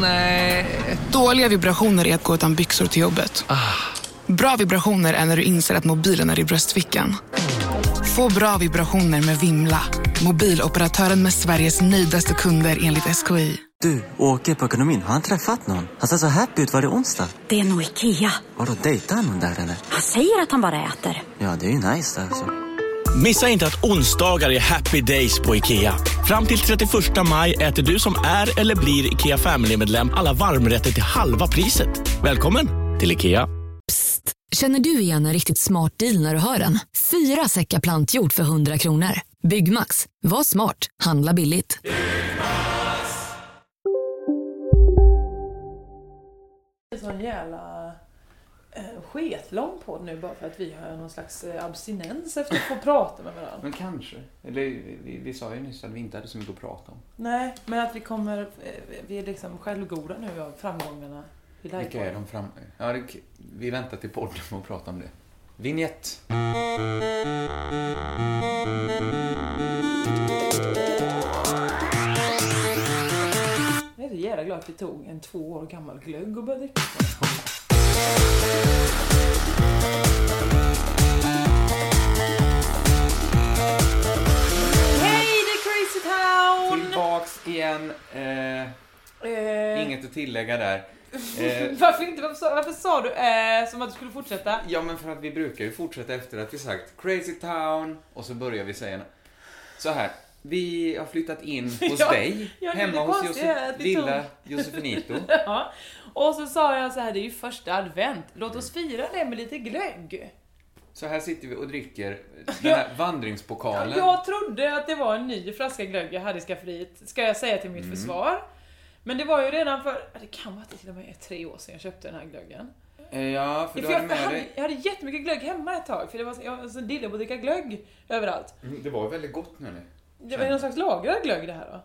Nej. Dåliga vibrationer är att gå utan byxor till jobbet. Bra vibrationer är när du inser att mobilen är i bröstfickan. Få bra vibrationer med Vimla. Mobiloperatören med Sveriges nöjdaste kunder enligt SKI. Du, åker på ekonomin. Har han träffat någon? Han ser så happy ut. Var det onsdag? Det är nog Ikea. Har du dejtat någon där eller? Han säger att han bara äter. Ja, det är ju nice där alltså. Missa inte att onsdagar är happy days på IKEA. Fram till 31 maj äter du som är eller blir IKEA Family-medlem alla varmrätter till halva priset. Välkommen till IKEA. Känner du igen en riktigt smart deal när du hör den? Fyra säckar plantjord för 100 kronor. Byggmax. Var smart. Handla billigt. sån jävla sketlång podd nu bara för att vi har någon slags eh, abstinens efter att få prata med varandra. Men kanske. Eller vi, vi sa ju nyss att vi inte hade så mycket att prata om. Nej, men att vi kommer, eh, vi är liksom självgoda nu av framgångarna i Vilka är de fram... Ja, det, vi väntar till podden med att prata om det. Vignett. Jag är så jävla glad att vi tog en två år gammal glögg och började dricka. Tillbaks igen. Eh, Eh, inget att tillägga där. Eh, Varför inte? Varför sa, varför sa du eh, som att du skulle fortsätta? ja, men för att vi brukar ju fortsätta efter att vi sagt Crazy Town och så börjar vi säga så här. Vi har flyttat in hos Ja, dig, ja, hemma hos Josef, lilla tog- Josefinito. Ja. Och så sa jag så här, det är ju första advent. Låt oss fira det med lite glögg. Så här sitter vi och dricker den här vandringspokalen. Jag trodde att det var en ny flaska glögg jag hade i skafferiet, ska jag säga till mitt försvar. Men det var ju redan för, det kan vara till och med tre år sedan jag köpte den här glöggen. Eh, Ja, för För jag, hade dig... jag hade jättemycket glögg hemma ett tag, för det var, jag var så dille på att dricka glögg överallt. Mm, Det var väldigt gott nu. Det var ju någon slags lagrad glögg det här då.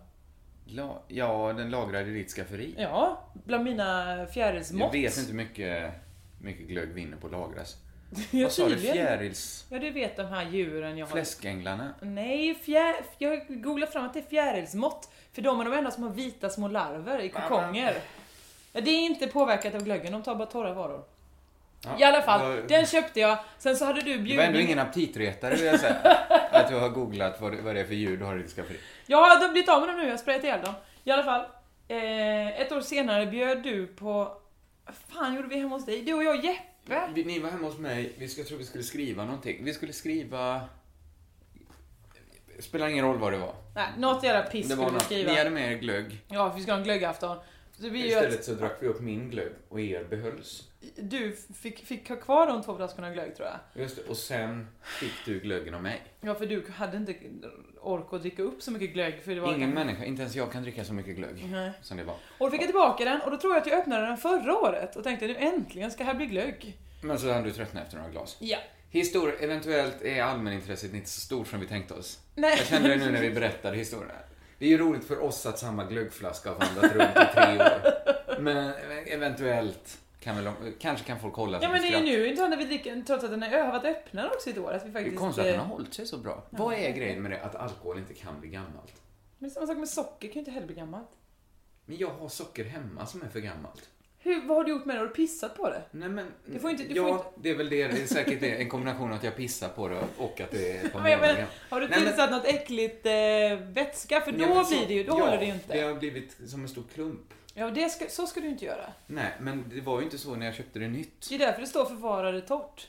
La... Ja, den lagrade i ditt skafferi. Ja, bland mina Jag fjärilsmått. vet inte hur mycket, mycket glögg vinner på att lagras. Ja, Vad sa du? Fjärils... Ja, du vet de här djuren jag har. Fläskänglarna? Nej, fjär... jag har googlat fram att det är fjärilsmått. För de är de enda som har vita små larver i kokonger. Ja, det är inte påverkat av glöggen, de tar bara torra varor. Ja, I alla fall, var- den köpte jag. Sen så hade du Det var bjudit... ändå ingen aptitretare vill jag säga. att du har googlat vad det, vad det är för djur du har i ditt skafferi. Jag har blivit av med dem nu, jag har sprayat ihjäl dem. I alla fall, eh, ett år senare bjöd du på... Vad fan gjorde vi hemma hos dig? Du och jag och Jeppe. Vi, ni var hemma hos mig, vi jag tror vi skulle skriva någonting. Vi skulle skriva... Spelar ingen roll vad det var. Nej, något jävla piss Det skulle vi skriva. ni hade med er glögg. Ja, vi ska ha en glöggafton. Så vi Istället ett, så drack vi upp min glögg och er behölls. du fick, fick ha kvar de två flaskorna glögg tror jag. Just det, och sen fick du glöggen av mig. Ja, för du hade inte ork att dricka upp så mycket glögg. För det var Ingen människa, inte ens jag kan dricka så mycket glögg Nej. som det var. Och då fick jag tillbaka den och då tror jag att jag öppnade den förra året och tänkte nu äntligen ska här bli glögg. Men så hann du tröttna efter några glas. Ja. Historia, eventuellt är allmänintresset inte så stort som vi tänkte oss. Nej. Jag kände det nu när vi berättade historien. Det är ju roligt för oss att samma glöggflaska har vandrat runt i tre år. Men eventuellt kan väl, kanske kan folk hålla sig Ja men det är ju nu inte när vi dricker, trots att den är- har varit öppnare också i ett år. Att vi Det är faktiskt... konstigt att den eh, har hållit sig så bra. Vad är grejen med det att alkohol inte kan bli gammalt? Men samma sak med socker kan ju inte heller bli gammalt. Men jag har socker hemma som är för gammalt. Hur, vad har du gjort med det? Har du pissat på det? Nej men, Du får inte- du ja, får inte- det är väl det. Det är säkert det. En kombination av att jag pissar på det och att det är par Men gammalt. har du Nej, men- tillsatt något äckligt eh, vätska? För då Ja, men så- blir det ju, då ja, håller det ju inte. det har blivit som en stor klump. Ja, det ska, så ska du inte göra. Nej, men det var ju inte så när jag köpte det nytt. Det är därför det står förvarade torrt.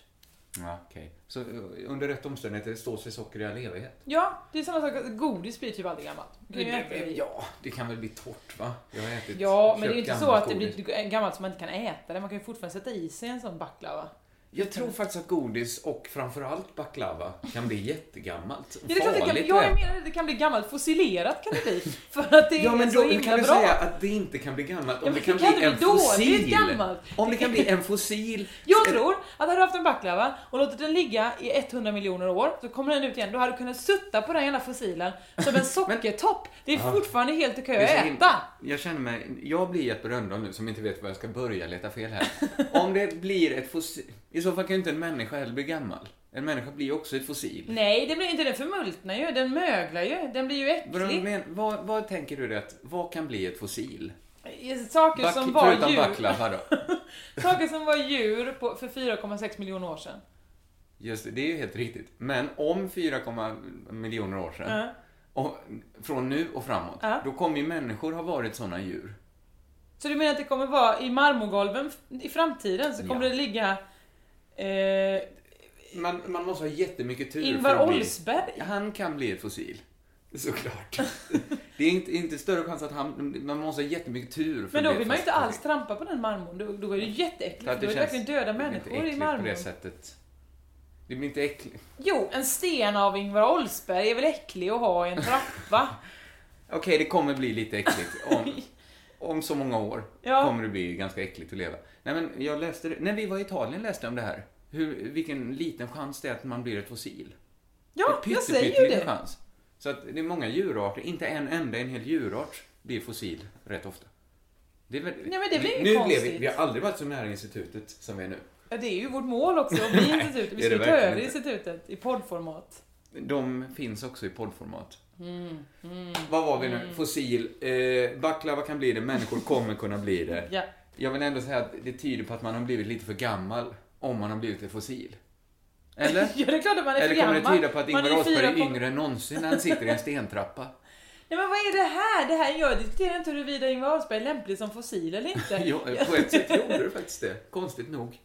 Ja, okej. Så eh, under rätt omständigheter står sig socker i all evighet? Ja, det är samma sak godis blir typ aldrig gammalt. Det i- Ja, det kan väl bli torrt va? Jag har ätit Ja, men det är ju inte så att det godis. blir gammalt så man inte kan äta det. Man kan ju fortfarande sätta i sig en sån baklava. Jag tror faktiskt att godis och framförallt baklava kan bli jättegammalt. Ja, det är klart det kan, Farligt, ja, jag menar det, det kan bli gammalt fossilerat kan det bli. För att det är Ja, men så då himla kan du bra. säga att det inte kan bli gammalt. Ja, Om men det kan det kan bli en bli fossil. gammalt. Om det kan bli en fossil. Jag tror att hade du haft en baklava och låtit den ligga i 100 miljoner år, så kommer den ut igen. Då hade du kunnat sutta på den jävla fossilen som en sockertopp. Det är fortfarande helt okej är att äta. Jag känner mig, jag blir Jeppe Rönndahl nu som inte vet var jag ska börja leta fel här. Om det blir ett fossil, i så fall kan ju inte en människa heller bli gammal. En människa blir ju också ett fossil. Nej, det blir inte. Den förmultnar ju. Den möglar ju. Den blir ju äcklig. men, vad, vad tänker du det att, vad kan bli ett fossil? i- saker Back, som var djur. baklava då. Saker som var djur på, för 4,6 miljoner år sedan. Just det, det är ju helt riktigt. Men om 4, miljoner år sedan, Ja. och, från nu och framåt, Ja. då kommer ju människor ha varit sådana djur. Så du menar att det kommer vara i marmorgolven i framtiden så kommer Ja. det ligga eh, Man, man måste ha jättemycket tur Ingvar för att bli... Oldsberg? Han kan bli ett fossil. Såklart. det är inte, inte större chans att han... Man måste ha jättemycket tur för Men då bli vill man ju inte alls trampa på den marmorn. Då, då är det ju jätteäckligt. Att då är det verkligen döda det människor i äckligt på det marmorn. sättet. Det blir inte äckligt. Jo, en sten av Ingvar Oldsberg är väl äcklig att ha i en trappa? Okej, det kommer bli lite äckligt. Om, om så många år Ja. kommer det bli ganska äckligt att leva. Nej, men jag läste. När vi var i Italien läste jag om det här. Hur, vilken liten chans det är att man blir ett fossil. Ja, jag säger ju det. chans. Så att det är många djurarter, inte en enda, en hel djurart blir fossil rätt ofta. Det är väl, Ja, men det väl inget nu blev konstigt. vi, vi har aldrig varit så nära institutet som vi är nu. Ja, det är ju vårt mål också, att bli Nej, institutet. Vi ska ta över institutet i poddformat. De finns också i poddformat. Mm, Vad var vi nu? Fossil. Eh, baklava kan bli det, människor kommer kunna bli det. Ja. Jag vill ändå säga att det tyder på att man har blivit lite för gammal om man har blivit ett fossil. Eller? Ja, det är klart att man är för Eller kommer gammal. det tyda på att Ingvar Oldsberg är yngre än någonsin när han sitter i en stentrappa? Nej men vad är det här? Det här jag diskuterar inte huruvida Ingvar Oldsberg är lämplig som fossil eller inte. Jo, på ett sätt gjorde du faktiskt det. Konstigt nog. Så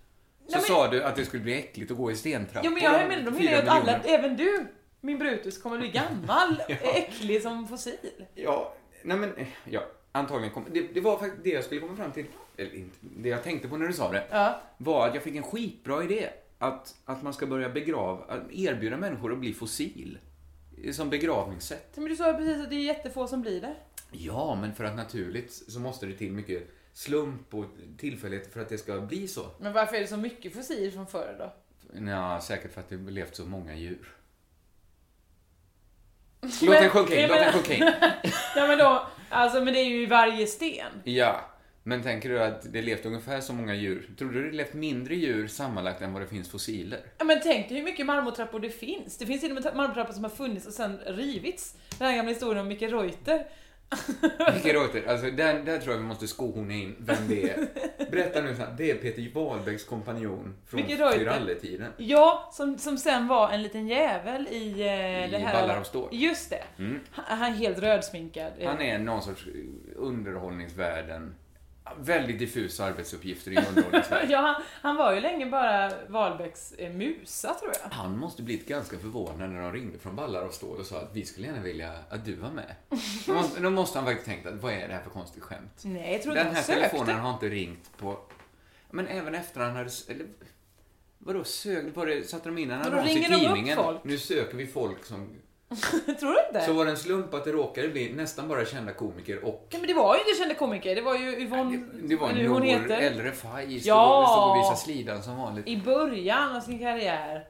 Nej, men- sa du att det skulle bli äckligt att gå i stentrappor. Jo men jag menar, de menar att alla, även du, min Brutus, kommer bli gammal, äcklig som fossil. Ja, nej men, eh, ja, antagligen kom, det, det var faktiskt det jag skulle komma fram till, eller inte, det jag tänkte på när du sa det, Ja. var att jag fick en skitbra idé. Att, att man ska börja begrava, att erbjuda människor att bli fossil. Som begravningssätt. Men du sa precis att det är jättefå som blir det. Ja, men för att naturligt så måste det till mycket slump och tillfälligheter för att det ska bli så. Men varför är det så mycket fossil från förr då? Ja, säkert för att det levt så många djur. Låt den sjunka in, låt den sjunka in. Ja men då, alltså men det är ju i varje sten. Ja, men tänker du att det levt ungefär så många djur? Tror du det levt mindre djur sammanlagt än vad det finns fossiler? Ja, men tänk dig hur mycket marmortrappor det finns. Det finns till och med marmortrappor som har funnits och sen rivits. Den här gamla historien om Micke Reuter. Micke Reuter, alltså där, där tror jag vi måste skohorna in vem det är. Berätta nu det är Peter Wahlbecks kompanjon från. Tyralletiden. Ja, som, som sen var en liten jävel i eh, det här... Ballar av stål. Just det. Han, han är helt rödsminkad. Han är någon sorts underhållningsvärlden. Väldigt diffusa arbetsuppgifter i underhållningsvärlden. Ja, han, han var ju länge bara Wahlbecks eh, musa, tror jag. Han måste blivit ganska förvånad när de ringde från Ballar av stål och sa att vi skulle gärna vilja att du var med. Då måste, då måste han faktiskt tänkt att vad är det här för konstigt skämt? Nej, jag tror Den här sökte. telefonen har inte ringt på... Men även efter han hade... Eller, vadå sökt? Var det, satte de in en annons i tidningen? Nu söker vi folk som... tror du inte? Så var det en slump att det råkade bli nästan bara kända komiker och... Nej, men det var ju inte kända komiker. Det var ju Yvonne... Det, det var hur hon heter. Refai stod, Ja. stod och visade slidan som vanligt. I början av sin karriär.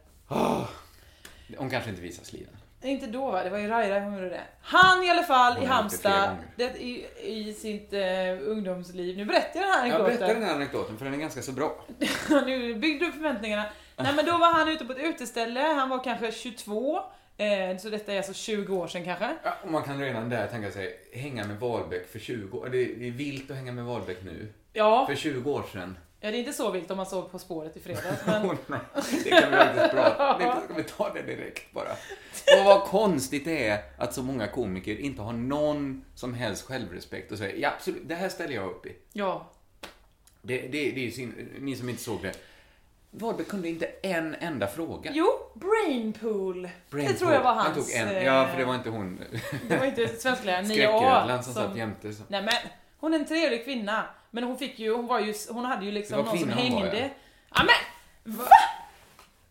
Hon kanske inte visar slidan. Inte då va? Det var ju Raira som gjorde det. Han i alla fall i Halmstad, det, i, i sitt eh, ungdomsliv. Nu berättar jag den här anekdoten. berättar den här anekdoten för den är ganska så bra. nu byggde upp förväntningarna. Nej men då var han ute på ett uteställe, han var kanske 22. Eh, så detta är alltså 20 år sedan kanske. Ja, och man kan redan där tänka sig, hänga med Wahlbeck för 20 år. Det är, det är vilt att hänga med Wahlbeck nu. Ja, För 20 år sedan. ja, det är inte så vilt om man såg På spåret i fredags. Men... Nej, det kan vi faktiskt prata det ska vi ta det direkt bara. Och vad konstigt det är att så många komiker inte har någon som helst självrespekt och säger ja absolut, det här ställer jag upp i. Ja. Det, det, det är ju sin, ni som inte såg det. Wahlbeck kunde inte en enda fråga. Jo, Brainpool. Brain det tror jag var hans... Han tog en, eh, ja, för det var inte hon. Det var inte svenskläraren 9A. Skräcködlan som satt jämte. så. Nej men, hon är en trevlig kvinna. Men hon fick ju, hon var ju, hon hade ju liksom någon som hon var, hängde. ja. Ja men! Va?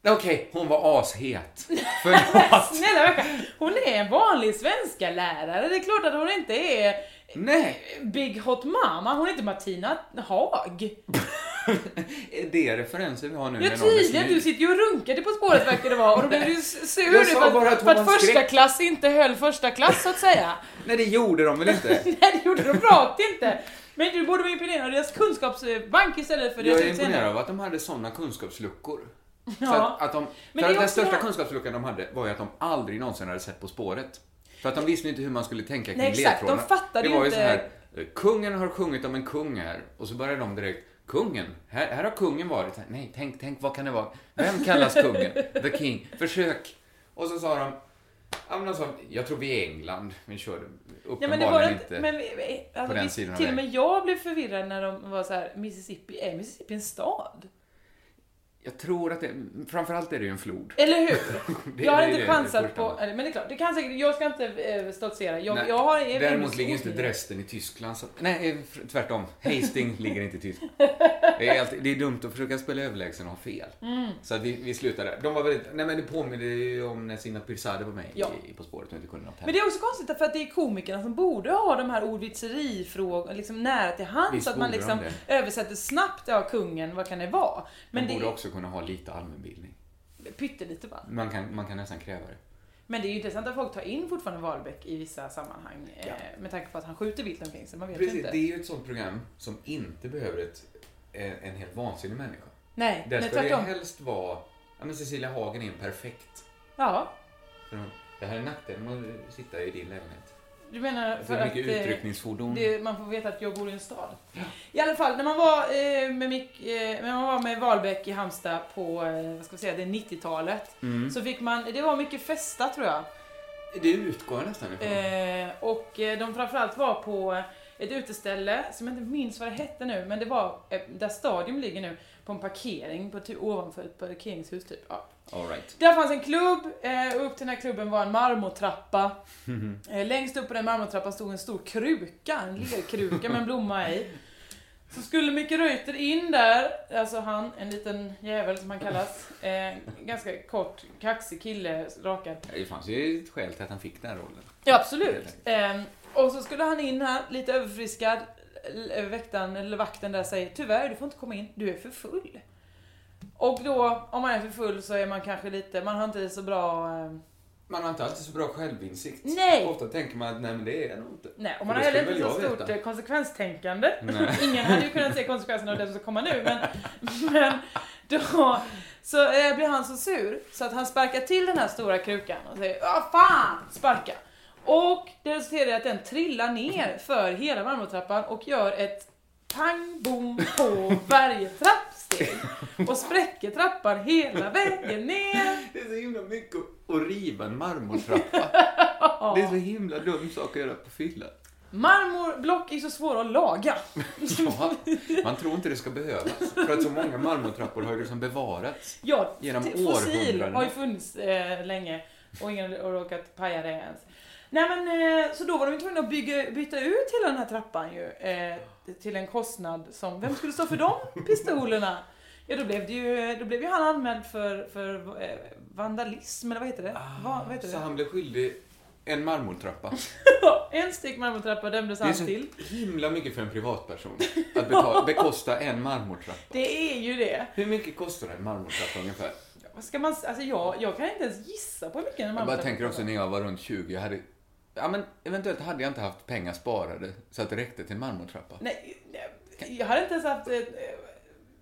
Okej, hon var ashet. Förlåt. Snälla hon är en vanlig svenska lärare. Det är klart att hon inte är Nej, Big Hot Mama. Hon är inte Martina Haag. är det referenser vi har nu? Ja tydligen, du sitter ju och runkar På spåret verkar det vara. Och då blev du sur Jag sa bara att, för att första skräck. klass inte höll första klass så att säga. Nej, det gjorde de väl inte? Nej det gjorde de rakt inte. Men du borde vara imponerad av deras kunskapsbank istället för Jag deras är imponerad av att de hade sådana kunskapsluckor. Så Ja. att, att de, Men för att den största det- kunskapsluckan de hade var ju att de aldrig någonsin hade sett På spåret. För att de visste inte hur man skulle tänka kring Nej, exakt. De ledtrådarna. fattade Det var ju inte- så här, Eh, Kungen har sjungit om en kung här. Och så börjar de direkt. Kungen? Här, här har kungen varit. Nej, tänk, tänk, vad kan det vara? Vem kallas kungen? The King. Försök. Och så sa de, ja, men sa, jag tror vi är i England. Vi körde Ja, uppenbarligen men det var inte. inte, men alltså, på den vi, sidan till och med jag blev förvirrad när de var så här, Mississippi, är Mississippi en stad? Jag tror att det, framförallt är det ju en flod. Eller hur? Det- jag har det inte det- det chansat på, men det är klart, det kan säkert, jag ska inte eh, stoltsera. Jag, Nej, jag har är Däremot ligger inte. Dresden i Tyskland. Så, nej, eh, tvärtom. Hastings ligger inte i Tyskland. Det är, alltid, det är dumt att försöka spela överlägsen och ha fel. Mm. Så att vi, vi slutar där. De var väldigt, nej men det påminner ju om när Sina Pirzadeh var med Ja. i, På spåret och inte kunde något Men det är också konstigt för att det är komikerna som borde ha de här ordvitserifrågorna liksom nära till hands. Så att man liksom översätter snabbt, ja kungen, vad kan det vara? Men De det borde är också kunna ha lite allmänbildning. pyttelite bara. Man kan, man kan nästan kräva det. Men det är ju intressant att folk tar in fortfarande Wahlbeck i vissa sammanhang. Eh, med tanke på att han skjuter vilt omkring sig. Man vet Precis, inte. det är ju ett sånt program som inte behöver ett, en, en helt vansinnig människa. Nej, Där nej ska det tvärtom. helst vara, ja men Cecilia Hagen är en perfekt. Ja, För hon, det här är nackdelen med att sitta i din lägenhet. Du menar För för att eh, utryckningsfordon. det, man får veta att jag bor i en stad. I alla fall, när man var, eh, med, Mick, eh, när man var med Wahlbeck i Halmstad på, vad ska vi säga, det 90-talet. Mm. Så fick man, det var mycket festa tror jag. Det utgår jag nästan ifrån. Eh, och de framförallt var på ett uteställe som jag inte minns vad det hette nu, men det var där Stadium ligger nu, på en parkering, på typ, ovanför ett parkeringshus typ. Ja. All right. Där fanns en klubb, eh, upp till den här klubben var en marmortrappa. Eh, längst upp på den marmortrappan stod en stor kruka, en lerkruka med en blomma i. Så skulle Micke Reuter in där, alltså han, en liten jävel som han kallas, eh, ganska kort, kaxig kille, rakad. Det fanns ju ett skäl till att han fick den här rollen. Ja, absolut. Ehm, och så skulle han in här, lite överfriskad. Väktaren, eller vakten där säger tyvärr, du får inte komma in, du är för full. Och då, om man är för full så är man kanske lite, man har inte så bra... ehm, Man har inte alltid så bra självinsikt. Nej. Ofta tänker man att nej men det är jag nog inte. Nej, och man har heller inte så stort veta. eh, konsekvenstänkande. Ingen hade ju kunnat se konsekvenserna av det som ska komma nu, men, men då så eh, blir han så sur så att han sparkar till den här stora krukan och säger Vad fan! Sparka! Och det resulterar i att den trillar ner för hela marmortrappan och gör ett pang bom på varje trappsteg och spräcker trappan hela vägen ner. Det är så himla mycket att riva en marmortrappa. det är så himla dum sak att göra på fyllan. Marmorblock är så svåra att laga. Ja, man tror inte det ska behövas. För att så många marmortrappor har ju liksom bevarats. Ja, Genom fossil århundraden. har ju funnits eh, länge och ingen har råkat paja det ens. Nej men, eh, så då var de tvungna att bygga, byta ut hela den här trappan ju. Eh, till en kostnad som, vem skulle stå för de pistolerna? Ja då blev det ju, då blev ju han anmäld för, för eh, vandalism, eller vad heter det? Va, vad heter Så det? han blev skyldig en marmortrappa. en styck marmortrappa dömdes Det är han så till. himla mycket för en privatperson att betala, bekosta en marmortrappa. Det är ju det. Hur mycket kostar en marmortrappa ungefär? Vad ska man, alltså jag, jag kan inte ens gissa på hur mycket en Jag bara tänker också när jag var runt 20, jag hade... Ja men eventuellt hade jag inte haft pengar sparade så att det räckte till en marmortrappa. Nej, nej, jag hade inte ens haft eh,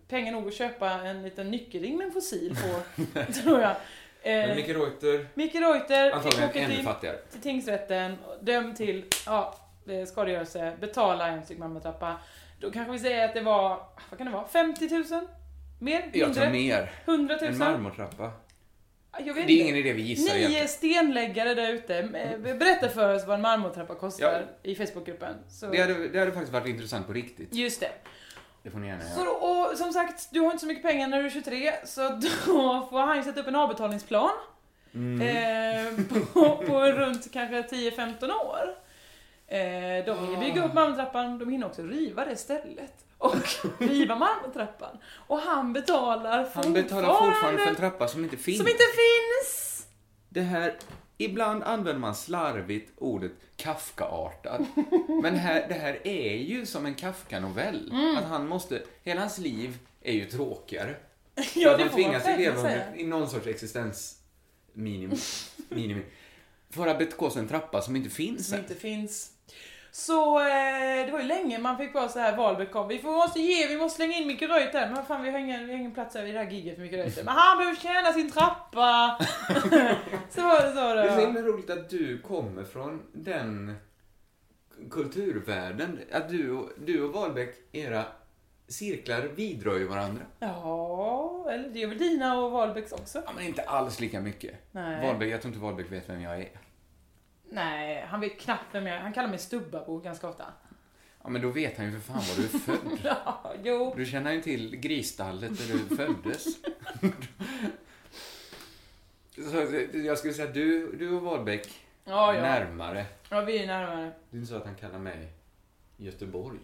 pengar nog att köpa en liten nyckelring med en fossil på, tror jag. Men Eh, Micke Reuter, Micke Reuter fick antagligen åka ännu till, fattigare. till tingsrätten, dömd till ja, eh, skadegörelse, betala en styck marmortrappa. Då kanske vi säger att det var, vad kan det vara, 50 000? Mer? Jag Mindre? mer. 100 000? En marmortrappa. Jag vet Det är inte. ingen idé vi gissar Nio egentligen. stenläggare där ute. eh, Berätta för oss vad en marmortrappa kostar Ja. i Facebookgruppen. Så, Det hade, det hade faktiskt varit intressant på riktigt. Just det. Det får ni gärna Så, göra. då- och som sagt, du har inte så mycket pengar när du är 23, så då får han ju sätta upp en avbetalningsplan. Mm. Eh, på, på runt kanske 10-15 år. Eh, de hinner bygga upp marmortrappan, de hinner också riva det stället. Och riva marmortrappan. Och han betalar Han betalar fortfarande för en trappa som inte finns. Som inte finns! Det här, ibland använder man slarvigt ordet Kafkaartad. Men här, det här är ju som en Kafka-novell. Mm. Att han måste, hela hans liv är ju tråkigare. Ja, det han får man tvingas verkligen leva under, i någon sorts existensminimum. minimum, för att bekosta en trappa som inte finns Som än. inte finns. Så eh, det var ju länge man fick vara så här Wahlbeck kom. Vi får, måste ge, vi måste slänga in Micke Reuter. Men vad fan, vi har ingen, vi har ingen plats över i det här giget för Micke Reuter. Men han behöver tjäna sin trappa. så var det så Det är så himla roligt att du kommer från den kulturvärlden, att du och, du och Wahlbeck, era cirklar vidrör ju varandra. Ja, eller det är väl dina och Wahlbecks också? Ja, men inte alls lika mycket. Nej. Wahlbeck, jag tror inte Wahlbeck vet vem jag är. Nej, han vet knappt vem jag. Han kallar mig Stubbabo ganska ofta. Ja, men då vet han ju för fan var du är född. Ja, jo. Du känner ju till grisstallet där du föddes. Så jag skulle säga att du, du och Wahlbeck, Ja, ja. närmare. Ja, vi är närmare. Det är inte så att han kallar mig Göteborg.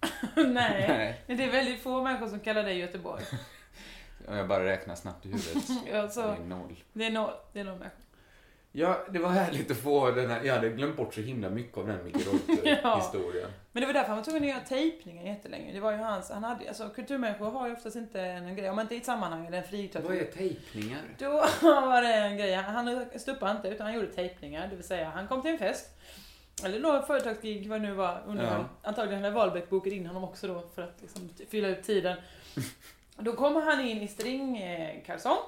Nej. Men det är väldigt få människor som kallar dig Göteborg. Jag bara räknar snabbt i huvudet. Ja, så- Det är noll. Det är nog det är nog människor. Ja, det var härligt att få den här. Jag hade glömt bort så himla mycket av den Micke Reuter-historien. Men det var därför han var tvungen att göra tejpningar jättelänge. Det var ju hans, han hade, alltså kulturmänniskor har ju oftast inte en grej, om man inte i ett sammanhang eller en friktörs. Vad är tejpningar? Då var det en grej, han stuppade inte utan han gjorde tejpningar, det vill säga han kom till en fest, eller då företagsgig, vad det nu var, under, Ja. antagligen hade Wahlbeck bokat in honom också då för att liksom fylla ut tiden. Då kommer han in i stringkalsong,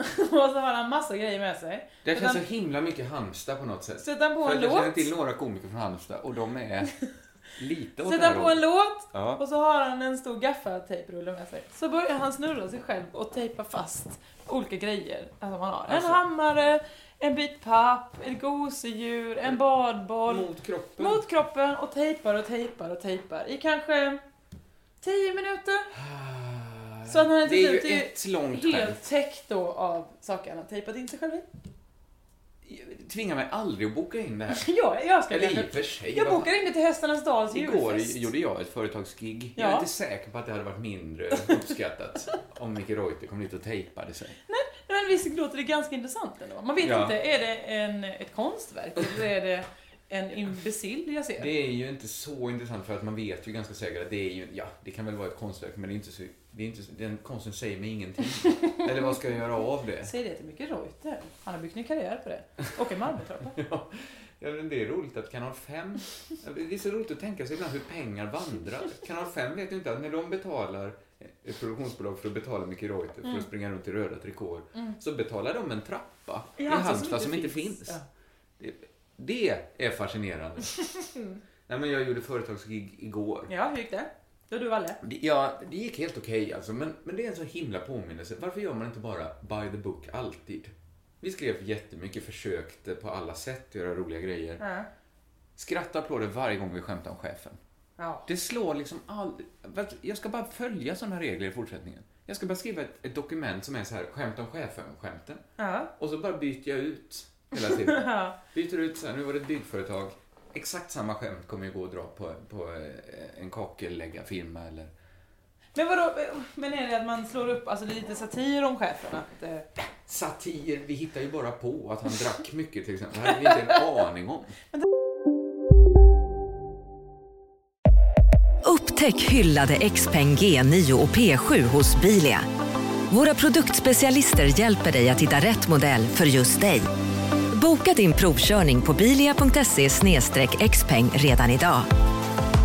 och så har han massa grejer med sig. Det Så känns så han- himla mycket Halmstad på något sätt. Sätter han på För en att jag känner låt. till några komiker från Halmstad och de är lite åt Sätter han på en låt Ja. och så har han en stor gaffatejprulle med sig. Så börjar han snurra sig själv och tejpa fast olika grejer som han har. En Alltså- hammare, en bit papp, ett gosedjur, en badboll. Mot kroppen. Mot kroppen och tejpar och tejpar och tejpar i kanske 10 minuter. Så att han Det är ju ett långt helt täckt då av saker han har tejpat in sig själv i. Tvinga mig aldrig att boka in det här. Ja, jag ska Eller i och för sig. Jag bokar in det till Hästarnas Dals Igår julfest. gjorde jag ett företagsgig. Jag är Ja. inte säker på att det hade varit mindre uppskattat om Micke Reuter kom dit och tejpade sig. Men visst låter det ganska intressant ändå. Man vet Ja. inte, är det en, ett konstverk eller är det en imbecill jag ser? Det är ju inte så intressant för att man vet ju ganska säkert att det är ju, ja, det kan väl vara ett konstverk men det är inte så, det är inte, den konsten säger mig ingenting. Eller vad ska jag göra av det? Säg det till Micke Reuter. Han har byggt en karriär på det. Och en Malmötrappa. Ja, det är roligt att Kanal 5... Det är så roligt att tänka sig ibland hur pengar vandrar. Kanal 5 vet ju inte att när de betalar ett produktionsbolag för att betala Micke Reuter för att springa runt i röda trikåer, så betalar de en trappa i Ja, alltså, Halmstad som inte finns. Ja. Det, det är fascinerande. Nej, men jag gjorde företagsgig igår. ja, hur gick det? Då du Valle? Ja, det gick helt okej alltså, men, men det är en så himla påminnelse. Varför gör man inte bara by the book alltid? Vi skrev jättemycket, försökte på alla sätt göra roliga grejer. Ja. Skratta applåder varje gång vi skämtar om chefen. Ja. Det slår liksom aldrig... Jag ska bara följa sådana regler i fortsättningen. Jag ska bara skriva ett, ett dokument som är så här, skämt om chefen-skämten. Ja. Och så bara byter jag ut hela tiden. Ja. Byter ut så här, nu var det ett byggföretag. Exakt samma skämt kommer ju gå att dra på, på eh, en kakelläggarfirma eller... Men vadå, men är det att man slår upp, alltså det är lite satir om chefen att... Eh, Satir, vi hittar ju bara på att han drack mycket till exempel. Det hade vi inte en aning om. Upptäck hyllade XPeng G9 och P7 hos Bilia. Våra produktspecialister hjälper dig att hitta rätt modell för just dig. Boka din provkörning på bilia.se xpeng redan idag.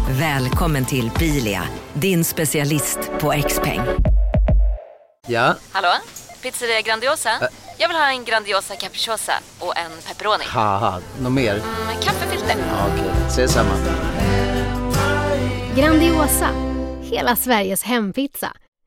Välkommen till Bilia, din specialist på XPeng. Ja, Hallå? Pizzeria Grandiosa? Jag vill ha en Grandiosa capriciosa och en pepperoni. något mer? Med kaffefilter. Ja, Okej, ses samma. Grandiosa, hela Sveriges hempizza.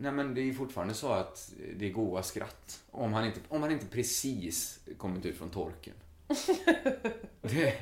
Nej, men det är fortfarande så att det är goa skratt. Om han inte, om han inte precis kommit ut från torken. det,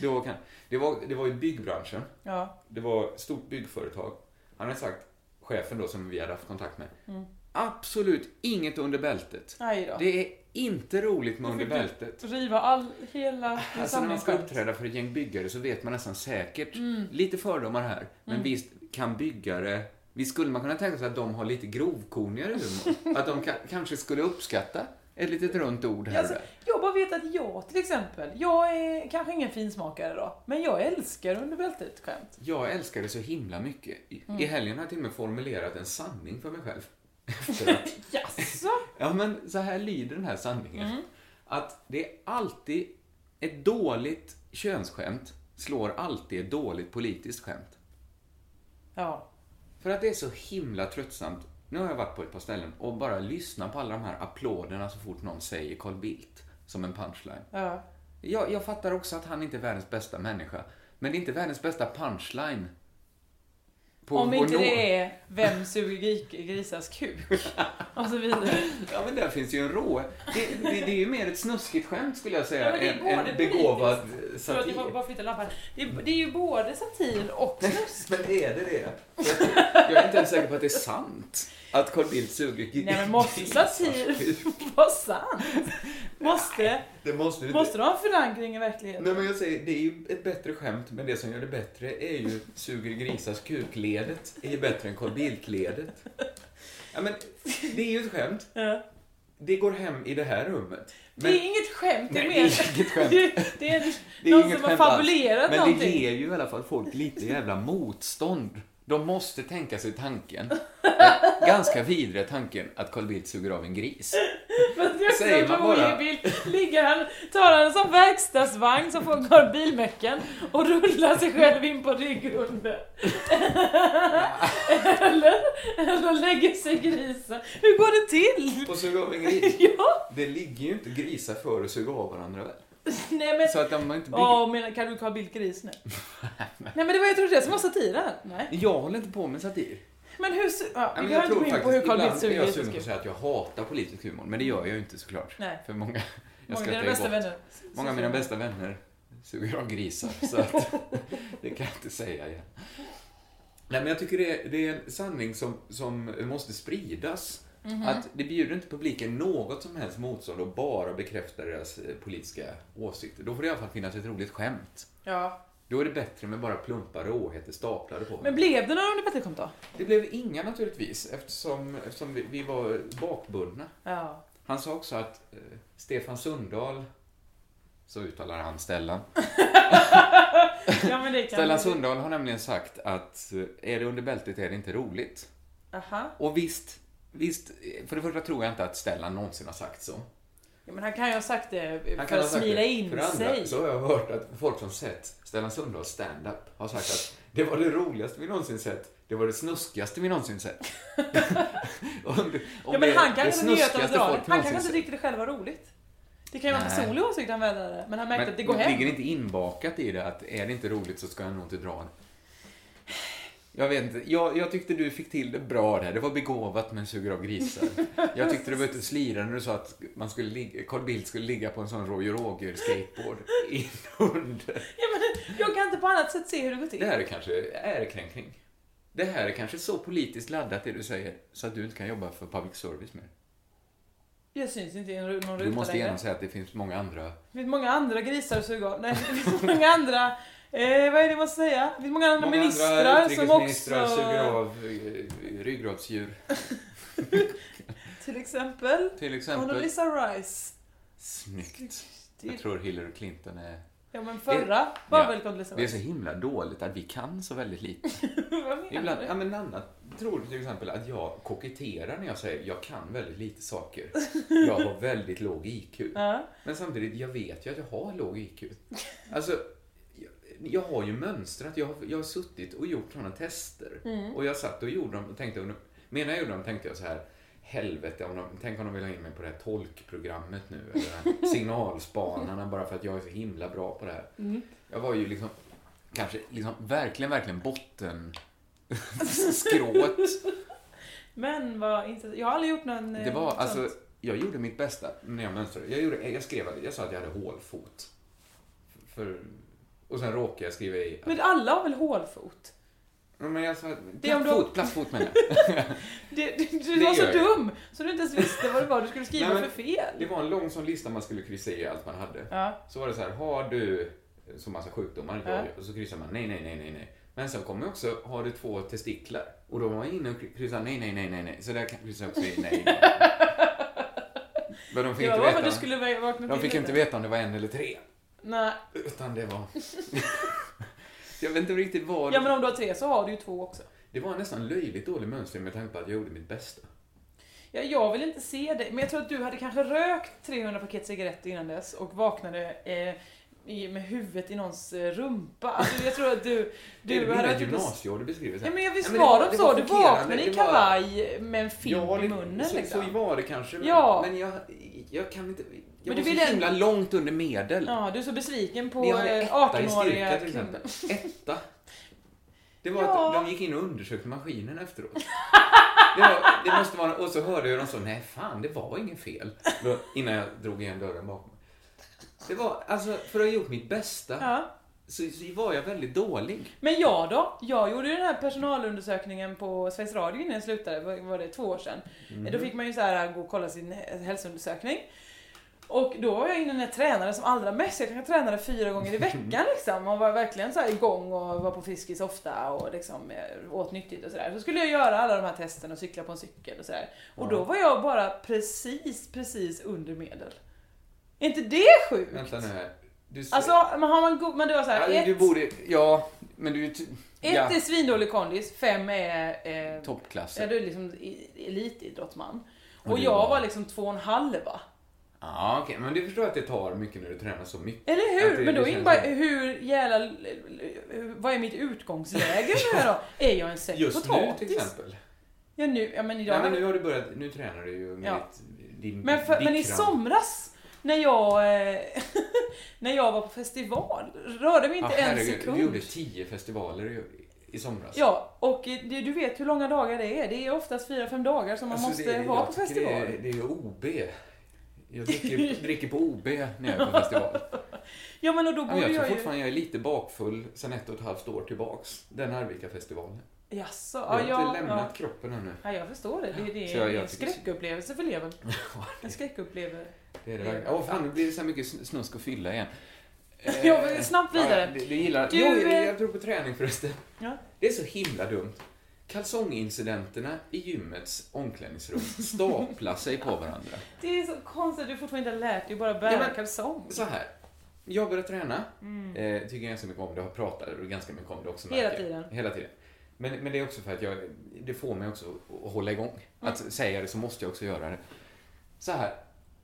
då kan, det, var, det var i byggbranschen. Ja. Det var ett stort byggföretag. Han hade sagt, chefen då som vi hade haft kontakt med, Mm. absolut inget under bältet. Det är inte roligt med under bältet. Riva all, hela Alltså när man ska uppträda för ett gäng byggare så vet man nästan säkert, Mm. lite fördomar här, men Mm. visst kan byggare, visst skulle man kunna tänka sig att de har lite grovkornigare humor? att de ka- kanske skulle uppskatta Ett litet runt ord här Alltså, jag bara vet att jag till exempel, jag är kanske ingen finsmakare då, men jag älskar under bältet-skämt. Jag älskar det så himla mycket. I, Mm. I helgen har jag till och med formulerat en sanning för mig själv. Efter att, Jaså? ja, men så här lyder den här sanningen. Mm. Att det är alltid ett dåligt könsskämt slår alltid ett dåligt politiskt skämt. Ja. För att det är så himla tröttsamt. Nu har jag varit på ett par ställen och bara lyssnat på alla de här applåderna så fort någon säger Carl Bildt som en punchline. Ja. Jag, jag fattar också att han inte är världens bästa människa. Men det är inte världens bästa punchline. På Om inte det är Vem suger gri- grisars kuk? Och så vidare. Ja, men där finns ju en rå... Det, det, det är ju mer ett snuskigt skämt skulle jag säga, Ja, än, än begåvad politiskt- Förlåt, satir. bara flytta lampan. Det är, det är ju både satir och snusk. Men är det det? Jag är inte ens säker på att det är sant. Att Carl Bildt suger Nej men måste satir vara sant? Måste, Det måste det måste det ha förankring i verkligheten? Nej men jag säger, det är ju ett bättre skämt, men det som gör det bättre är ju suger grisars kukledet är ju bättre än Carl Bildt-ledet. Ja men, det är ju ett skämt. Ja. Det går hem i det här rummet. Det är inget skämt, det är Nej, det är inget skämt. Det, det är, Det är någon som har fabulerat Men någonting. det ger ju i alla fall folk lite jävla motstånd. De måste tänka sig tanken, ganska vidriga tanken, att Carl Bildt suger av en gris. Men det är också Säger en man rolig bara- bild. Ligger han, tar han en sån verkstadsvagn som får går bilmäcken och rullar sig själv in på ryggrunden. eller, eller lägger sig i grisen. Hur går det till? Och suga av en gris? Ja. Det ligger ju inte grisar för att suga av varandra väl? Nej men... Så att de inte blir... Åh, menar, kan du Carl Bildt gris nu? Nej men det var jag trodde det som var satir. Nej. Jag håller inte på med satir. Men hur... Ja, Ja, vi behöver inte gå in på hur Carl Bildt ibland är suger jag sugen på att säga att jag hatar politisk humor, men det gör jag ju inte såklart. Nej. För många, jag Många dina bästa gott. vänner. Många av mina bästa vänner suger av grisar, så att det kan jag inte säga igen. Nej, men jag tycker det är, det är en sanning som, som måste spridas. Mhm. Att det bjuder inte publiken något som helst motstånd och bara bekräftar deras eh, politiska åsikter. Då får det i alla fall finnas ett roligt skämt. Ja. Då är det bättre med bara plumpar råheter staplade på Men blev det några under Pettersson då? Det blev inga naturligtvis, eftersom, eftersom vi, vi var bakbundna. Ja. Han sa också att eh, Stefan Sundahl, så uttalar han Stellan. Ja Stellan Sundahl har nämligen sagt att eh, är det under bältet är det inte roligt. Aha. Och visst, visst, eh, för det första tror jag inte att Stellan någonsin har sagt så. Ja, men han kan ju ha sagt det Han för att smila in För andra sig. så har jag hört att folk som sett Stellan Sundahls stand-up har sagt att det var det roligaste vi någonsin sett. Det var det snuskigaste vi någonsin sett. om det, om Ja men han kanske inte njöt av att snuskigaste dra det. folk Han kanske inte tyckte det själv var roligt. Det kan ju vara en personlig åsikt han vädrade, men han märkte Men att det går hem. ligger det inte inbakat i det att är det inte roligt så ska jag nog inte dra det? Jag vet inte. Jag, jag tyckte du fick till det bra där. Det var begåvat med en suger av grisar. Jag tyckte det var lite slirande när du sa att man skulle ligga, Carl Bildt skulle ligga på en sån Roger Roger skateboard inunder. Ja, men jag kan inte på annat sätt se hur det går till. Det här är kanske ärekränkning. Det här är kanske så politiskt laddat det du säger så att du inte kan jobba för public service mer. Jag syns inte i någon ruta Du måste gärna säga att det finns många andra Det finns många andra grisar att suga av. Nej, det finns många andra... Eh, vad är det man ska säga? Det finns många andra Många ministrar andra som också... suger av eh, ryggradsdjur. Till exempel... Till exempel- Condoleezza Rice. Snyggt. Jag tror Hillary Clinton är... Ja, men förra var väl Condoleezza Det är så Rice. himla dåligt att vi kan så väldigt lite. Vad menar Ibland, du? ja men Nanna tror till exempel att jag koketterar när jag säger jag kan väldigt lite saker. Jag har väldigt låg IQ. Ja. Men samtidigt, jag vet ju att jag har låg IQ. Alltså, jag, har ju mönstrat. Jag har, jag har suttit och gjort sådana tester. Mm. Och jag satt och gjorde dem och tänkte, medan jag gjorde dem tänkte jag så här, helvete, om de, tänk om de vill ha in mig på det här tolkprogrammet nu. Eller signalspanarna bara för att jag är så himla bra på det här. Mm. Jag var ju liksom, kanske liksom verkligen, verkligen botten skrået. Men vad inte... Jag har aldrig gjort någon... eh, Det var, sånt. alltså, jag gjorde mitt bästa när jag mönstrade. Jag, gjorde, jag skrev jag sa att jag hade hålfot. För, och sen råkade jag skriva i... Men alla har väl hålfot? Ja, Men jag sa, Det är om du- plattfot, plattfot menar jag. Det, du du Det var så jag. dum så du inte ens visste vad det var du skulle skriva Nej, för fel. Det var en lång sån lista man skulle kryssa i allt man hade. Ja. Så var det så här, har du så massa sjukdomar? Ja. Ja. Och så kryssar man nej, nej, nej, nej, nej. Men sen kommer också, har du två testiklar? Och då var man inne och kryssade nej, nej, nej, nej, nej. Så där kryssar jag också i nej. Men de fick Det inte veta. du vakna De fick inte veta om det var en eller tre. Nej. Utan det var... jag vet inte riktigt vad... Ja men om du har tre så har du ju två också. Det var nästan löjligt dålig mönstring med tanke på att jag gjorde mitt bästa. Ja, jag vill inte se det, men jag tror att du hade kanske rökt 300 paket cigaretter innan dess och vaknade eh, i, med huvudet i någons eh, rumpa. Alltså, jag tror att du... det är du mina hade gymnasieår du beskriver. så här. Ja, men jag visst Ja, men var de så? Du chockerande. vaknade i Det var- kavaj med en filt Ja, i munnen så, liksom. så var det kanske. Men, Ja. men jag, jag kan inte... Jag Men var du så vill himla långt under medel. Ja, du är så besviken på Ni hade eh, etta i 18-åriga styrka till kvinnor. Etta. Det var Ja. att de gick in och undersökte maskinen efteråt. Det, var, det måste vara, och så hörde jag dem så, nej fan, det var inget fel. Då, innan jag drog igen dörren bakom mig. Det var, alltså, för att ha gjort mitt bästa, Ja. så, så var jag väldigt dålig. Men jag då? Jag gjorde ju den här personalundersökningen på Sveriges Radio innan jag slutade, var det, två år sedan. Mhm. Då fick man ju så här gå och kolla sin hälsoundersökning. Och då var jag inne när jag tränade som allra mest. Jag kanske tränade fyra gånger i veckan liksom. Och var verkligen så här igång och var på Friskis ofta och liksom eh, åt nyttigt och sådär. Så skulle jag göra alla de här testerna och cykla på en cykel och sådär. Och då var jag bara precis, precis under medel. Är inte det sjukt? Vänta nu här. Du, Alltså, men har man go- men det var såhär, ja, ett, du borde, ja, men du... ett ja, är svindålig kondis, fem är... Eh, Toppklass. Ja, du är liksom i- elitidrottsman. Och Och du jag var- var liksom två och en halva. Ja, okej, men du förstår att det tar mycket när du tränar så mycket. Eller hur? det- Men då är känns bara, som- hur jävla... Vad är mitt utgångsläge nu då? Är jag en säck Just nu potatis? till exempel. Ja, nu, ja, men idag... Ja, men nu har du börjat, nu tränar du ju med Ja. ditt, din Men, för, men i somras, när jag, eh, när jag var på festival, rörde mig inte Ja, en sekund. Du gjorde tio festivaler i, i somras. Ja, och det, du vet hur långa dagar det är. Det är oftast fyra, fem dagar som man Alltså, måste det- vara på festival. Det är, det är OB. Jag dricker, dricker på OB när jag är på festival. Ja, men och då Ja, men borde jag tror jag ju... fortfarande jag är lite bakfull sen ett och ett halvt år tillbaks. Den Arvika-festivalen. Jaså, Jag ja, har inte ja, lämnat ja. kroppen ännu. Ja, jag förstår det. Det, det är jag- jag en skräckupplevelse för levern. En skräckupplevelse. Det är det. Åh fan, nu blir det så här mycket sn- snusk och fylla igen. Ja, snabbt vidare. Ja, det, det gillar... Du, jo, jag, eh, jag tror på träning förresten. Ja. Det är så himla dumt. Kalsongincidenterna i gymmets omklädningsrum staplar sig på varandra. Det är så konstigt du fortfarande inte har lärt dig bara bära Ja, kalsong. Så här. Jag började träna. Mm. Eh, tycker ganska mycket om det. Har pratat ganska mycket om det också. Hela märker tiden. Hela tiden. Men, men det är också för att jag, det får mig också att hålla igång. Mm. Att säga det så måste jag också göra det. Så här.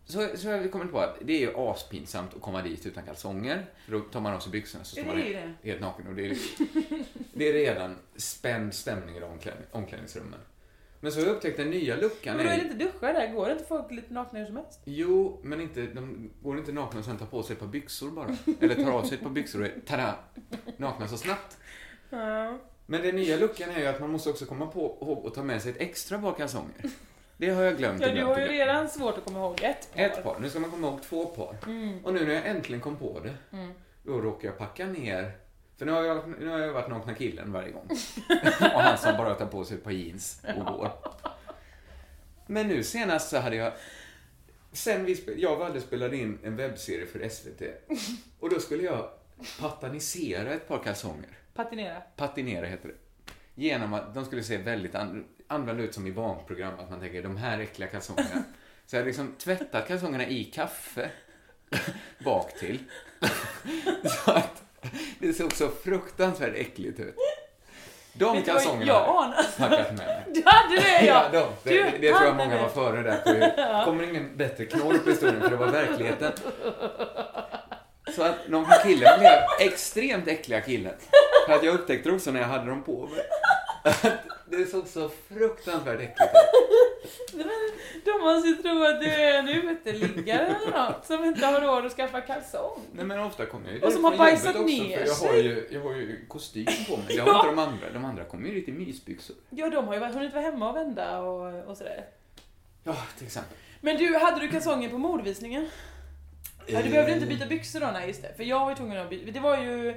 Så, så har vi kommit på att det är ju aspinsamt att komma dit utan kalsonger. För då tar man av sig byxorna så står man helt, helt naken. Och det, är, det är redan spänd stämning i omklädning, omklädningsrummen. Men så har jag upptäckt den nya luckan. Men då är det inte duschar där? Går det inte folk lite nakna hur som helst? Jo, men inte, de går inte nakna och sen tar på sig ett par byxor bara. Eller tar av sig ett par byxor och är, tada, nakna så snabbt. Ja. Men den nya luckan är ju att man måste också komma på att ta med sig ett extra par kalsonger. Det har jag glömt Ja, du har ju redan svårt att komma ihåg ett par. Ett par. Nu ska man komma ihåg två par. Mm. Och nu när jag äntligen kom på det, Mm. då råkar jag packa ner. För nu har jag, nu har jag varit nakna killen varje gång. och han som bara tar på sig ett par jeans och går. Men nu senast så hade jag Sen vi spel, jag och Valle spelade in en webbserie för SVT. Och då skulle jag patanisera ett par kalsonger. Patinera. Patinera heter det. Genom att de skulle se väldigt an, använda ut som i barnprogram. Att man tänker, de här äckliga kalsongerna. Så jag hade liksom tvättat kalsongerna i kaffe. bak till. så att det såg så fruktansvärt äckligt ut. De kalsongerna jag har anar? packat med mig. Du hade det ja! Ja, de, Du det, det tror jag många det. var före där. För det kommer ingen bättre knorr på historien, för det var verkligheten. Så att här killen blev extremt äckliga killen. För att jag upptäckte också när jag hade dem på mig. Det såg så fruktansvärt äckligt ut. De måste ju tro att du är en uteliggare eller något som inte har råd att skaffa kalsong. Nej men ofta kommer jag ju Och som har bajsat också, ner för jag har, sig. ju, jag har ju kostym på mig. Det har Ja. inte de andra. De andra kommer ju lite i mysbyxor. Ja, de har ju hunnit vara hemma och vända och, och sådär. Ja, till exempel. Men du, hade du kalsonger på mordvisningen? Ja, du Eh. behövde inte byta byxor då, nej just det. För jag var ju tvungen att byta. Det var ju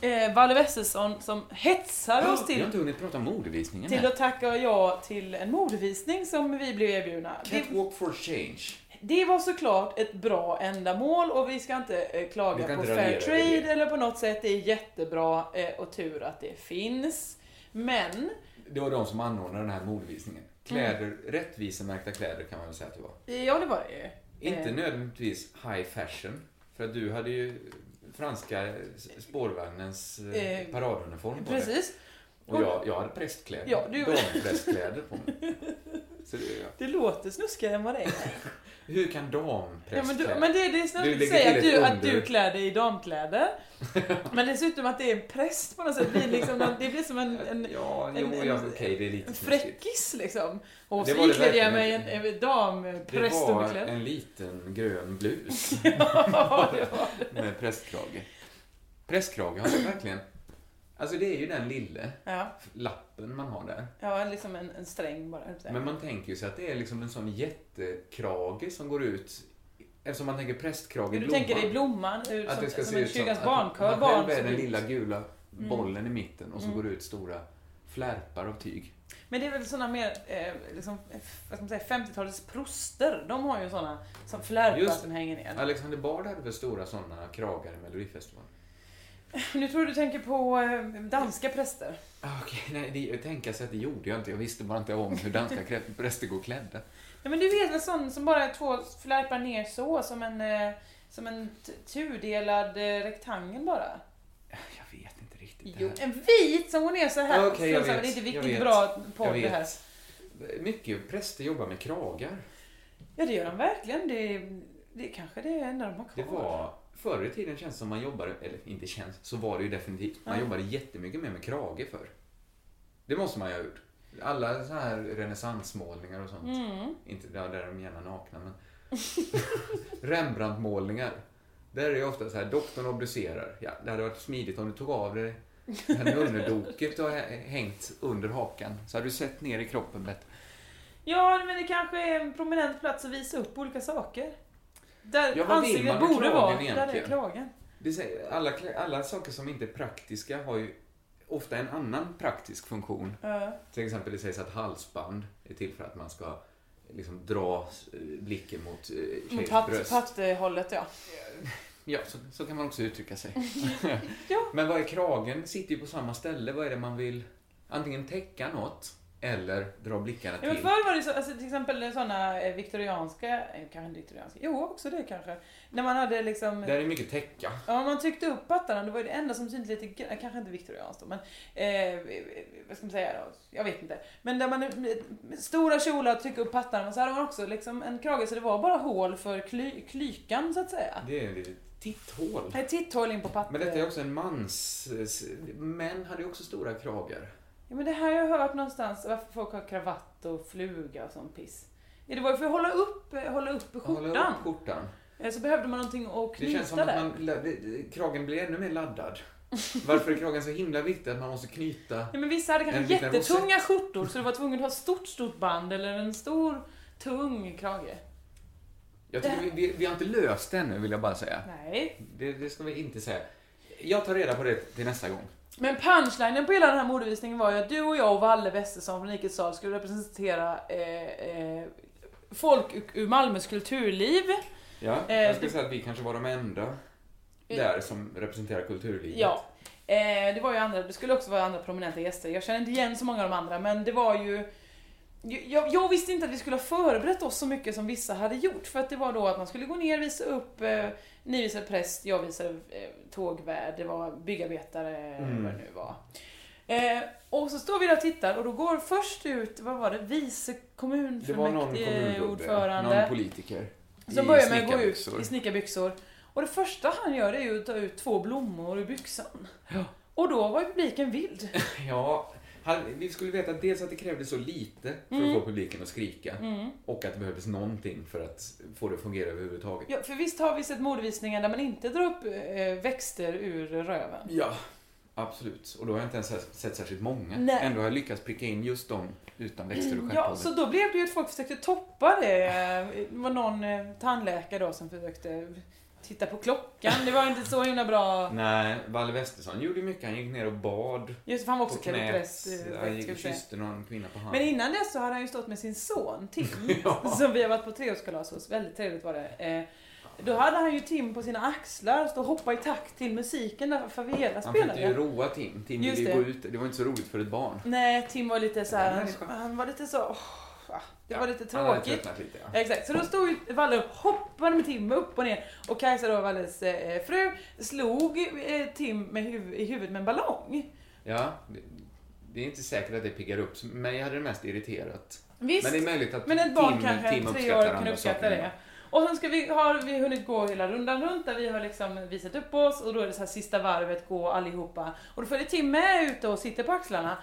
det, eh, Valle Wesselsson som hetsade oss Jag till, har inte hunnit prata om modevisningen till att tacka ja till en modevisning som vi blev erbjudna. Catwalk for change. det var såklart ett bra ändamål och vi ska inte eh, klaga ska på inte fair raljera över trade det. eller på något sätt. Det är jättebra eh, och tur att det finns. Men, Det var de som anordnade den här modevisningen. Kläder, rättvisemärkta kläder kan man väl säga att det var. ja det var det ju. Inte Eh. nödvändigtvis high fashion. För att du hade ju franska spårvagnens eh, Eh, paraduniform på Precis. Och jag, jag hade prästkläder. Ja, du- Damprästkläder på mig. Så det, Det låter snuskigare än vad det är. hur kan Ja, damprästkläder... men, du, men det, det är Du snällt att säga att du, att du klär dig i damkläder. men dessutom att det är en präst på något sätt. Det blir, liksom, det blir som en, en, Ja, en, jo, ja, okej, det är lite en snuskigt. fräckis liksom. Och så iklädde jag mig en, en Det var damprästunderklädd. en liten grön blus. Ja, det var Med prästkrage. Prästkrage har jag verkligen... Alltså det är ju den lille Ja, lappen man har där. ja liksom en, en sträng bara. Men man tänker ju sig att det är liksom en sån jättekrage som går ut Eftersom man tänker prästkrage i Du blomman. tänker dig blomman ur, Att som, det ska som se en kyrkans att barnkör. man Barn själv är den lilla gula Mm. bollen i mitten och så Mm. går det ut stora flärpar av tyg. Men det är väl såna mer, eh, liksom, eh, vad ska man säga, 50-talets proster. De har ju såna som flärpar Just som hänger ner. Alexander Bard hade väl stora sådana kragar i Melodifestivalen? Nu tror du tänker på eh, danska präster. Ah, Okej, nej, det, jag tänker sig att det gjorde jag inte. Jag visste bara inte om hur danska präster går klädda. Ja, men du vet väl sån som bara är två flärpar ner så, som en, eh, som en tudelad eh, rektangel bara? Jag vet inte riktigt. Jo, en vit som går ner så här. Okej, jag Så vet. Det är inte riktigt bra podd det här. Mycket präster jobbar med kragar. Ja, det gör de verkligen. Det, det kanske det är enda de har Det kvar. var, förr i tiden känns det som man jobbade, eller inte känns, så var det ju definitivt. Man Ja. jobbade jättemycket mer med krage förr. Det måste man ju ha gjort. Alla så här renässansmålningar och sånt. Mm. Inte där, där är de gärna nakna, men... Rembrandt-målningar. Där är det ofta så här, doktorn obducerar. Ja, det hade varit smidigt om du tog av dig det här nunnedoket du har hängt under hakan. Så hade du sett ner i kroppen bättre. Ja, men det kanske är en prominent plats att visa upp olika saker. Där Ja, vad vill man borde vara. Där är egentligen? kragen. Det säger, alla, alla saker som inte är praktiska har ju ofta en annan praktisk funktion. Ja. Till exempel det sägs att halsband är till för att man ska liksom dra eh, blicken mot eh, Mot tjejs patt, bröst. patthållet, ja. Ja, så, så kan man också uttrycka sig. Ja. Men vad är kragen? Sitter ju på samma ställe. Vad är det man vill antingen täcka något eller dra blickarna Ja, men till? förr var det så, alltså, till exempel sådana eh, viktorianska, eh, kanske inte viktorianska, jo också det kanske. När man hade liksom... Där är mycket täcka. Ja, man tryckte upp pattarna, det var ju det enda som syntes lite, kanske inte viktorianskt då, men eh, vad ska man säga då? Jag vet inte. Men där man, med stora kjolar, trycka upp pattarna, men så hade man också liksom en krage så det var bara hål för kly, klykan så att säga. Det är ett litet titthål. Ett titthål in på patt... Men detta är också en mans... Män hade ju också stora kragar. Ja, men det här har jag hört någonstans, varför folk har kravatt och fluga och sån piss. Ja, det var ju för att hålla upp, hålla upp skjortan. Hålla upp skjortan. Eh, Så behövde man någonting att Det knyta känns som där. att man, det- kragen blir ännu mer laddad. Varför är kragen så himla viktig att man måste knyta? Ja, men vissa hade kanske jättetunga skjortor så du var tvungen att ha stort, stort band eller en stor, tung krage. Jag tycker vi, vi, vi har inte löst det ännu, vill jag bara säga. Nej. Det, det ska vi inte säga. Jag tar reda på det till nästa gång. Men punchlinen på hela den här modevisningen var ju att du och jag och Valle Westesson från Rikets sal skulle representera eh, eh, folk ur- Malmös kulturliv. Ja, Eh, jag skulle säga att vi kanske var de enda där som representerar kulturlivet. Ja. Eh, det var ju andra, det skulle också vara andra prominenta gäster. Jag känner inte igen så många av de andra, men det var ju... Jag, jag visste inte att vi skulle ha förberett oss så mycket som vissa hade gjort. För att det var då att man skulle gå ner, visa upp, eh, ni visade präst, jag visade eh, tågvärd, det var byggarbetare, Mm. vad det nu var. Eh, och så står vi där och tittar och då går först ut, vad var det, vice var någon politiker. Som börjar med att gå ut i snickarbyxor. Och det första han gör är ju att ta ut två blommor ur byxan. Och då var ju publiken vild. Ja, han, vi skulle veta dels att det krävdes så lite för Mm. att få publiken att skrika. Mm. Och att det behövdes någonting för att få det att fungera överhuvudtaget. Ja, för visst har vi sett modevisningar där man inte drar upp eh, växter ur röven? Ja, absolut. Och då har jag inte ens sett särskilt många. Nej. Ändå har jag lyckats pricka in just dem utan växter och Ja, så då blev det ju att folk försökte toppa det. Det var någon eh, tandläkare då som försökte titta på klockan. Det var inte så himla bra. Nej, Valle Westesson gjorde mycket. Han gick ner och bad. Just han var också klädpräst, eh, Han gick och kysste någon kvinna på handen. Men innan dess så hade han ju stått med sin son Tim, Ja. som vi har varit på treårskalas hos. Väldigt trevligt var det. Eh, då hade han ju Tim på sina axlar, stå och hoppa i takt till musiken där Favela Han försökte ju spelade. roa Tim. Tim ville ju gå ut. Det var inte så roligt för ett barn. Nej, Tim var lite så här, människa. han var lite så, åh, ah, det var lite tråkigt. lite, ja. Exakt, så då stod ju Valle och hoppade med Tim upp och ner och Kajsa då, Valles eh, fru, slog eh, Tim med huv- i huvudet med en ballong. Ja, det, det är inte säkert att det piggar upp. Mig hade det mest irriterat. Visst, Men det är möjligt att men ett barn Tim, kanske, Tim tre år, kan uppskatta det. Och sen ska vi, har vi hunnit gå hela rundan runt där vi har liksom visat upp oss och då är det så här sista varvet, gå allihopa. Och då följer Tim med ute och sitter på axlarna.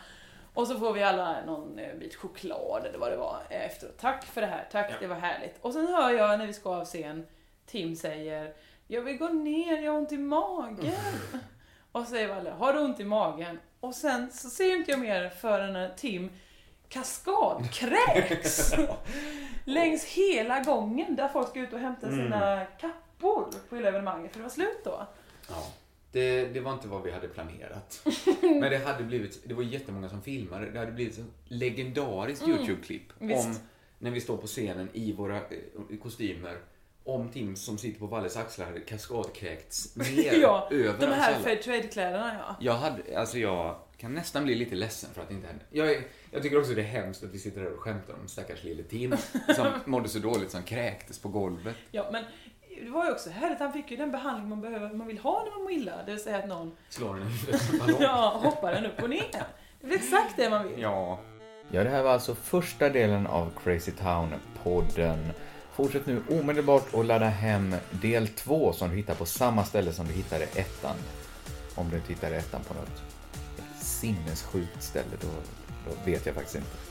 Och så får vi alla någon eh, bit choklad eller vad det var eh, efteråt. Tack för det här, tack, det var härligt. Och sen hör jag när vi ska av scen, Tim säger Jag vill gå ner, jag har ont i magen. Och så säger Valle, har du ont i magen? Och sen så ser inte jag mer förrän när Tim kaskadkräks längs hela gången där folk ska ut och hämta sina kappor på hela evenemanget för det var slut då. Ja. Det, det var inte vad vi hade planerat. Men det hade blivit, det var jättemånga som filmade, det hade blivit ett legendariskt Mm. YouTube-klipp om när vi står på scenen i våra eh, kostymer om Tim som sitter på Valles axlar hade kaskadkräkts ner ja, över de här alla. fair trade-kläderna ja. Jag hade, alltså jag kan nästan bli lite ledsen för att det inte hände. Jag, är- jag tycker också det är hemskt att vi sitter här och skämtar om stackars lille Tim som mådde så dåligt som kräktes på golvet. Ja men det var ju också härligt, han fick ju den behandling man behöver, man vill ha när man mår illa. Det vill säga att någon Slår ballong. ja, hoppar den upp och ner. Det är exakt det man vill. Ja. Ja, det här var alltså första delen av Crazy Town-podden. Fortsätt nu omedelbart att ladda hem del två som du hittar på samma ställe som du hittade ettan. Om du inte hittade ettan på något sinnessjukt ställe, då, då vet jag faktiskt inte.